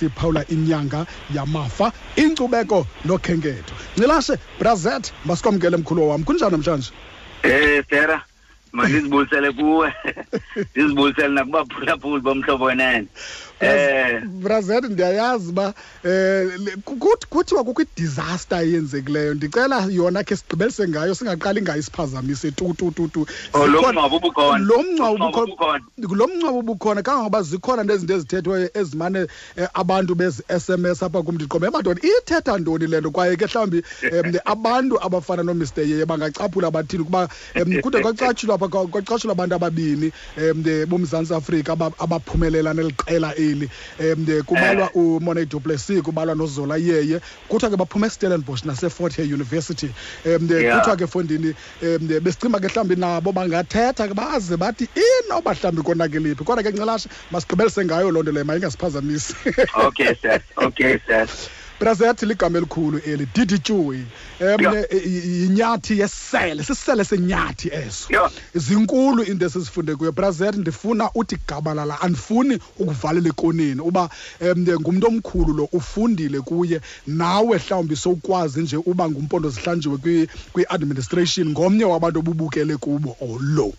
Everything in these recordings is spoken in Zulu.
siphawula inyanga yamafa inkcubeko nokhenketho ngilashe brazet masikwamkele mkhulu wam kunjani namhlanje? Eh Sera mandizibulisele kuwe. Ndizibulisele nakubaphulaphuli bomhlobo wenene. Eh. Brazet ndiyayazi uba um kuthiwa kukho idisaster eyenzekileyo ndicela yona khe sigqibelise ngayo singaqali ngayo isiphazamise tu tu tu tu. Oh, lo mngcwabo ubukhona. lo mngcwabo ubukhona kangangoba zikhona nezinto ezithethwayo ezimane um abantu bezi-s m s apha kum ndiqombe madoda ithetha ntoni le nto? Kwaye ke mhlawumbi um abantu abafana nomr. Yeye bangacaphula bathini ukuba um kude kwacatshulwa pha kwacatshulwa abantu ababini um bomzantsi afrika aba- abaphumelela neliqela eli um kubalwa umone duplessis kubalwa nozola yeye kuthiwa ke baphume estellenbosch nasefort hare university. Um Yeah. kuthiwa ke fondini um besicimba ke mhlawumbi nabo bangathetha ke baze bathi inoba mhlawumbi konakeliphi kodwa ke ncelashe masigqibelise ngayo loo nto leyo mayingasiphazamisi okay sir. Okay sir. Brazethi ligama elikhulu eli diditюyi um Yeah. yinyathi yesele sisele senyathi eso. Zinkulu into esizifunde kuyo. Brazet ndifuna uthi gabalala andifuni ukuvalela ekoneni uba um ngumntu omkhulu lo ufundile kuye nawe mhlawumbi sowukwazi nje uba ngumpondo zihlanjiwe kwi- kwi-administration ngomnye wabantu obubukele kubo olo.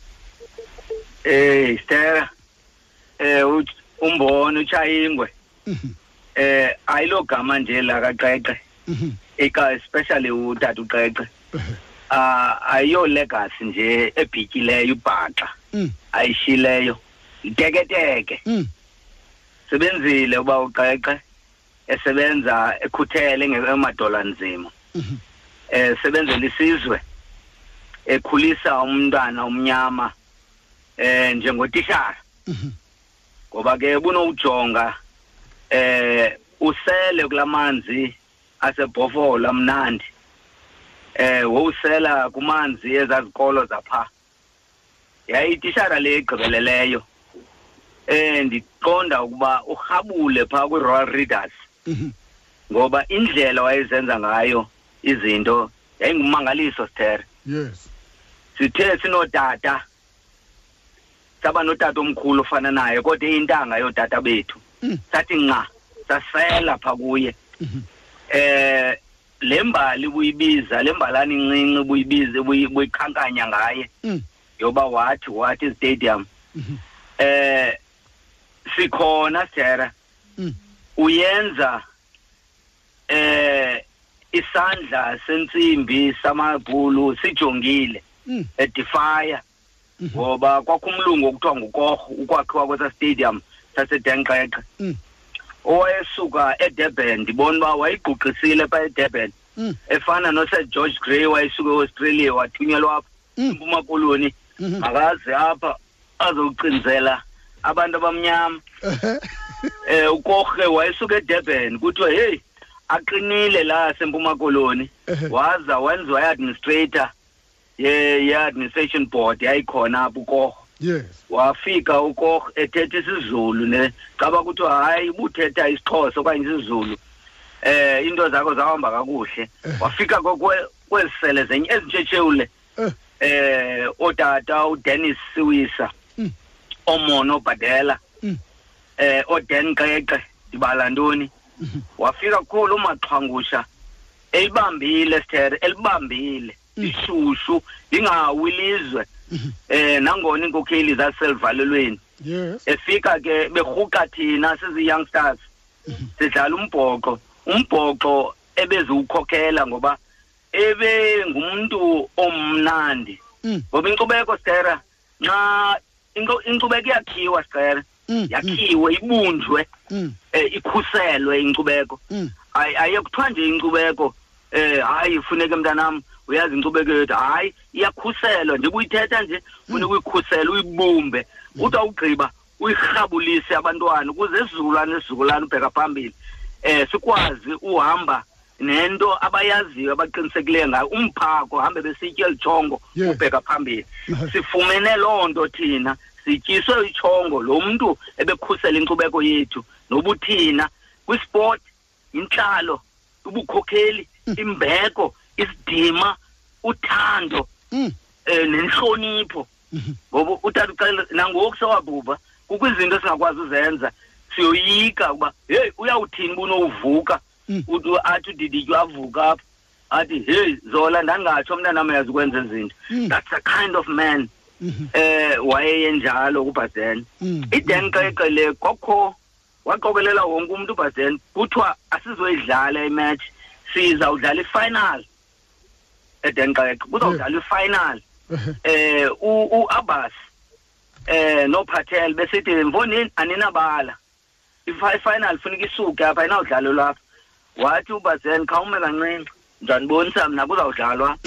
Eh Sera eh umbono uchayingwe Mhm, eh ayilo gama nje la kaQeqe. Mhm, eka especially utata uQeqe. Ehe, ah ayo legacy nje ebhityileyo ibhaxa mm, ayishileyo. Iteketeke. Mm, sebenzile uba uqeqe esebenza ekhuthele ngemadola nzima. Mhm, eh sebenzela isizwe ekhulisa umntwana omnyama eh njengotishara. Mhm, ngoba ke bunowujonga eh usele kulamanzi asebhofola mnandi. Eh wowusela kumanzi ezazikolo zapha. Yayitishara le igqibeleleyo eh ndiqonda ukuba urhabule phaa kwi-royal readers. Mhm, ngoba indlela wayezenza ngayo izinto yayingumangaliso sithere yes. Sithe sinotata saba notata omkhulu ofana naye kodwa eyintanga yootata bethu. Sathi nca sasela pha kuye. Eh le mbali buyibiza le mbalana incinci buyibiza buyi- buyikhankanya ngaye. Yoba wathi wathi stadium. Eh sikhona mm, uyenza eh isandla sentsimbi samabhulu sijongile mm, edifaya mhm, ngoba kwakumlungu okuthiwa ngukorho ukwakhiwa kwesa stadium. Sasedenqeqe mm, owayesuka edurban ndibona uba wayiguqisile pha edurban. Mm, efana nosir george grey wayesuka eaustralia wathunyelwa apha Mm. impuma koloni. Mhm, makaze apha azowucinzela abantu abamnyama. Ehe, eh ukorhe wayesuka edurban kuthiwe heyi aqinile la sempuma koloni. Ehe, waza wenziwa i-administrator ye- ye-administration board yayikhona apha ukorho yes wafika ukorho ethetha isizulu ne caba kuthiwa hayi ubuthetha isixhosa okanye isizulu eh into zakho zahamba kakuhle Eh. wafika kwe- kwe- kwezi sele zenye ezintshetshelule Eh. eh otata udennis siwisa Mm. omono bhadela Mm. eh oden qeqe ndibala ntoni Mhm. wafika kukhulu umaxhwangusha elibambile sithere elibambile Mm. ishushu lingawi ilizwe Mhm. Eh nangona inkokheli zaselivalelweni efika ke berhuqa thina sizi-youngsters sidlala umbhoxo. Umbhoxo ebeziwukhokhela ngoba ebe ngumntu omnandi. Mm, ngoba inkcubeko sitera nxa inkcubeko iyakhiwa sitera mm, mm, yakhiwe ibunjwe eh, ikhuselwe inkcubeko. Ay- aye kuthiwa nje inkcubeko. Eh hayi funeke mntanam uyazi inkcubeko yethu hayi iyakhuselwa nje buyithetha nje funeka uyikhusele uyibumbe. Uthi awugqiba uyirhabulise abantwana ukuze isizukulwane isizukulwane ubheka phambili. Eh sikwazi uhamba nento abayaziyo abaqinisekileyo ngayo umphako hambe besitye elijongo Yes. ubheka phambili. Sifumene loo nto thina sityiswe itshongo lo mntu ebekhusela inkcubeko yethu nobuthina kwisport intlalo ubukhokheli imbeko isidima uthando mm, eh nenhlonipho. Mhm, ngoba utata ucela nangoku sewabhubha kukho izinto esingakwazi uzenza siyoyika ukuba heyi uyawuthini bunowuvuka Mm. uthi athi udidityo avuka apha. Athi heyi zola ndangatsho mntanam uyazi ukwenza izinto. Mm. that's the kind of man Mhm. eh wayeyenjalo kubhaden Mm. idenqeqe le kokho waqokelela wonke umuntu ubhaden kuthiwa asizoyidlala imatch. Sizawudlala ifinal. Edenqeke kuzawudlala ifinal. Ehe. eh u- uAbbas eh noPatel besithi mfonini aninabala. Ifi- ifinal funeka isuke apha ayinawudlalwa lapha. Wathi uBazen khawume kancinci. Njanibonisa mna kuzawudlalwa.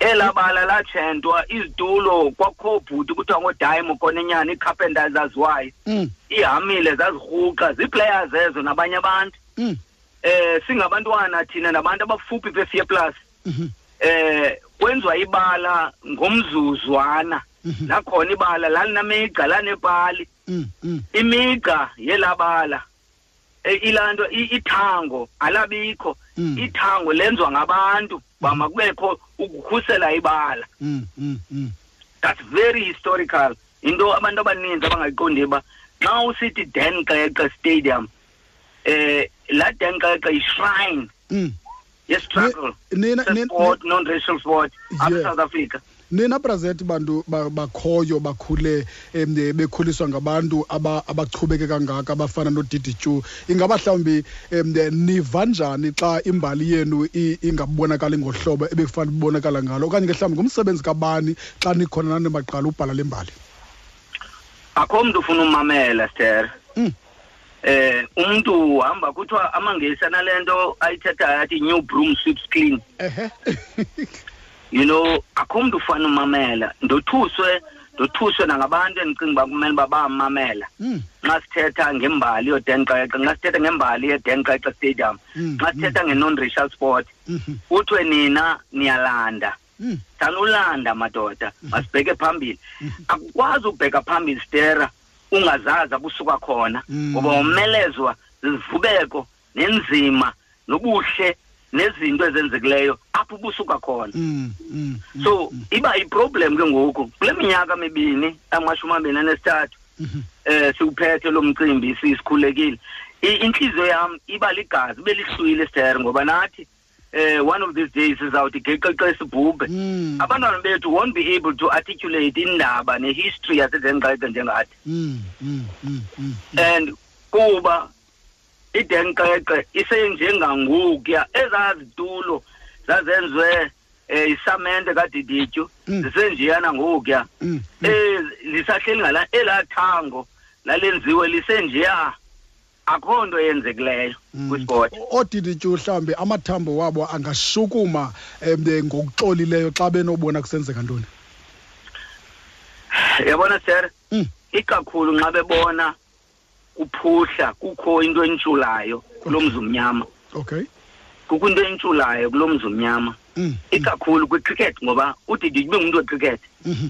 Elabala latshentwa izitulo kwakho bhuti kuthiwa ngodaimo konenyana iicarpenters zaziwayo Mm. ihamile zazirhuqa ziiplayers ezo nabanye abantu. Mm. Eh singabantwana thina nabantu abafuphi phe Fear plus. Mhm. eh kwenziwa ibala ngomzuzwana. Nakhona lakhona ibala lalinamigca lanepali. Mm. Mm. imigca yelabala. Eh, ilanto ithango alabikho. Mm. ithango lenziwa ngabantu bama kubekho ukukhusela ibala. That's very historical. Into abantu abaninzi abangayiqondi ba xa usithi den xeqe stadium eh la den qeqe yi-shrine Mm. ye-struggle nina nina- sport non-racial sport apha Yeah. south africa. Nina brazet bantu ba- bakhoyo bakhule em, bekhuliswa ngabantu aba- abachubeke kangaka abafana nodidi chu. Ingaba mhlawumbi em, niva njani xa imbali yenu i- ingabonakali ngohlobo ebekufanele ibonakala ngalo? Okanye ke mhlawumbi ngumsebenzi kabani xa nikhona nani baqala ubhala le mbali? Akho mntu ufuna umamela stere Mm. Eh umuntu uhamba kuthiwa amangesi anale nto ayithethayo athi new broom sweeps clean. You know akho mntu ufana umamela. Ndothuswe ndothuswe nangabantu endicinga uba kumele uba bamamela. Mm, xa sithetha ngembali yodenqeqe xa sithetha ngembali yedenqeqe stadium Mm, xa sithetha nge-non-racial sport kuthiwe nina niyalanda. Sanulanda madoda. Masibheke phambili. Akukwazi ukubheka phambili stera. Ungazazi abusuka khona. Mm. ngoba womelezwa zizivubeko nenzima nobuhle nezinto ezenzekileyo apho ubusuka khona. Mm, mm, so iba yiproblem ke ngoku. Kule minyaka mibini amashumi amabini anesithathu mhm, eh siwuphethe lo mcimbi sisikhulekile. Inhliziyo yam iba ligazi ibe lihlwile stere ngoba nathi eh one of these days sizawuthi geqeqe sibhubhe. Mm, abantwana bethu won't be able to articulate indaba nehistory yasedenqeqe njengathi. Mm, mm, mm, mm, and kuba idenqeqe isenjengangokuya ezazitulo zazenziwe eh isamente kadidityu Mm. zisenjiyana ngokuya mm, mm. eh lisahleli ngala elathango lalenziwe lisenjiya akho nto yenzekileyo Mm. kwisport oodidityu mhlawumbi amathambo wabo angashukuma um ngokuxolileyo xa benobona kusenzeka ntoni? Yabona sir? Mm. ikakhulu nxa bebona kuphuhla kukho into entshulayo kulo mzi umnyama okay. Kukho into entshulayo kulo mzi umnyama mm, ikakhulu kwicricket ngoba udidi ube ngumntu wecricket. Mhm,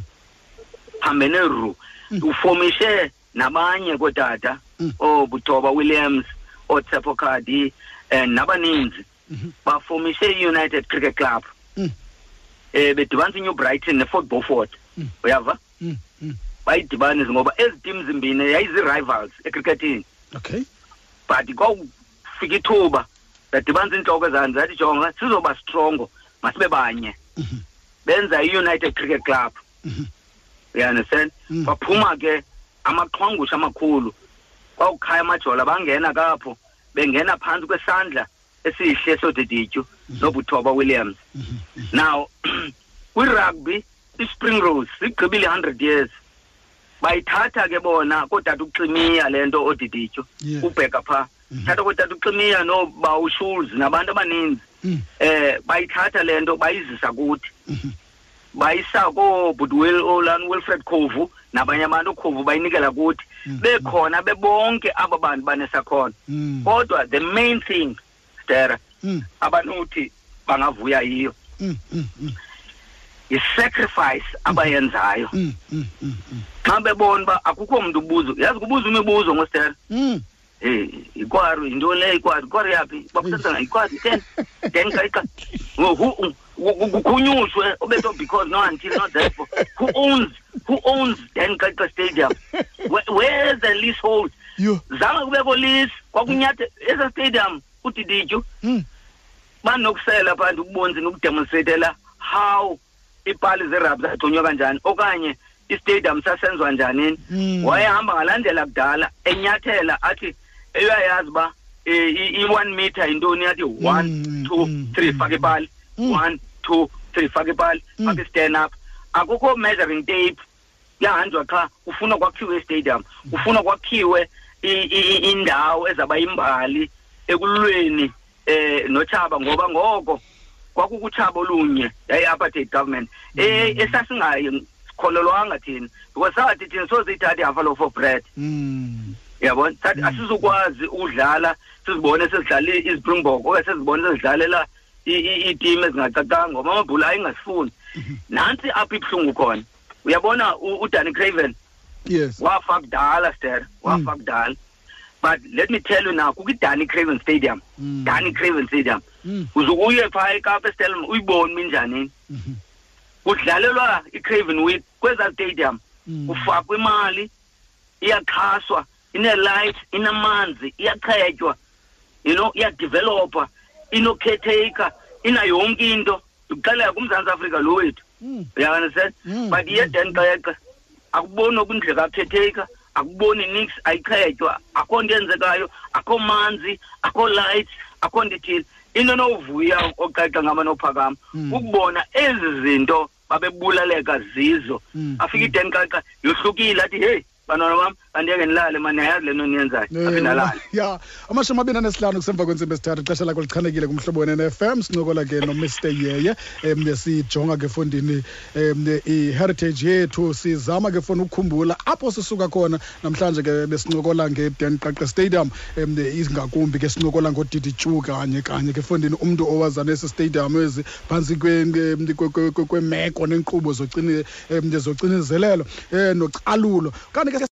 hambe neru ufomishe nabanye kootata Mm. oobutoba williams ootsepho khadi um nabaninzi. Mhm, bafomishe i-united cricket club. Mm. eh bedibanisa inew brighton nefort beaufort. Mm. uyava? Bayidibanise ngoba ezi tim zimbini yayizii-rivals ecricketini. Okay. But kwawufika ithuba zadibanisa iintloko ezani zathi jonga sizoba strongo masibe banye. Mhm. benza i-united cricket club. Mhm. you understand? Baphuma ke amaxhwangusha amakhulu kwawukhaya amajola bangena kapho bengena phantsi kwesandla esihle sodidityu nobuthoba williams. Now kwirugby ispring rose sigqibile i-hundred years. Bayithatha ke bona kootata uximiya le nto odidityu Yeah. ubheka phaa Mhm. thatha kootata uximiya nobawushules nabantu abaninzi eh bayithatha le nto bayizisa kuthi. Mhm, bayisa koobudwil olan wilfred khovu nabanye abantu okhovu bayinikela kuthi Mhm. bekhona bebonke aba bantu banesakhono. Mm, kodwa the main thing stera mm, abanothi bangavuya yiyo. Mm, mm, mm, yi-sacrifice abayenzayo. Mm, mm, mm, mm. xa bebona uba akukho mntu ubuzo yazi kubuza imibuzo ngostera? Mm, Eh, ikwaru yinto le ikwaru ikwaru yaphi bakusenza ikwaru ten ten kaika kukhunyushwe obeto because no until not therefore who owns who owns ten kaika stadium where, where's the leasehold Yo. zange kubekho lisi kwakunyathe esa stadium udidityu Mm. banokusela phansi ukubonisa nokudemonstratela how iipali zerabhi zagconywa kanjani okanye istadium sasenziwa njanini Mm. wayehamba ngalaa ndlela kudala enyathela athi uyayazi uba eh, i-one meter yintoni athi one Mm, two mm, three mm. faka ipali Mm. one two three faka ipali Mm. faka i-stand up. Akukho measuring tape. Yahanjwa qha ufuna kwakhiwe istadium ufuna kwakhiwe indawo ezaba yimbali ekulweni eh nochaba ngoba ngoko kwakukutshaba olunye yayi-apartheid government. Eh esasingayikholelwanga thina because sathi thina soziyithatha ihafa loaf of bread. Mm. Yabona sathi asizukwazi ukudlala sizibone sesidlala izispringbok okanye sizibone sezidlalela i- i- iitimu ezingacacanga ngoba amabhula ayingasifuni nantsi apho ibuhlungu khona. Uyabona u- udanny craven? Yes. Wafa kudala ster. Wafa kudala. But let me tell you now kukho idanny craven stadium. Mm. danny craven stadium. Mm. uzukuye phaa ekapa estelm uyibone minjanini Mhm. kudlalelwa i-craven week kweza stadium. Mm. kufakwa imali iyaxhaswa. Ine-light inamanzi iyaqhetywa you know iyadevelopa inokhetheyikha inayo yonke into ukuxelela kumzantsi afrika lo wethu Mm. uyaunderstand Mm. but yedeni xexe akuboni okundleka akhetheyikha akuboni nix ayiqhetywa akho nto yenzekayo akho manzi akho lights akho nto ithile into novuya oxexe ngamanophakama Mm. ukubona ezi zinto babebulaleka zizo Mm. afika ideni xexe yohlukile athi heyi bantwana bam andiyeke ndilale mani ayazi le nto niyenzayo ya amashumi abini anesihlanu kusemva kwentsimbi esithathu ixesha lakho lichanekile kumhlobo wenene-fm sincokola ke nomr yeye um sijonga ke fondini um i-heritage yethu sizama ke fona ukukhumbula apho sisuka khona namhlanje ke besincokola ngeden qaqe stadium um ingakumbi ke sincokola ngodidi tyu kanye kanye ke fondini umntu owaza nesi stadium ezi phantsi kwe- kwe- kwe- kwe- kwemeko neenkqubo zocini- zocinizelelo um nocalulo kanti ke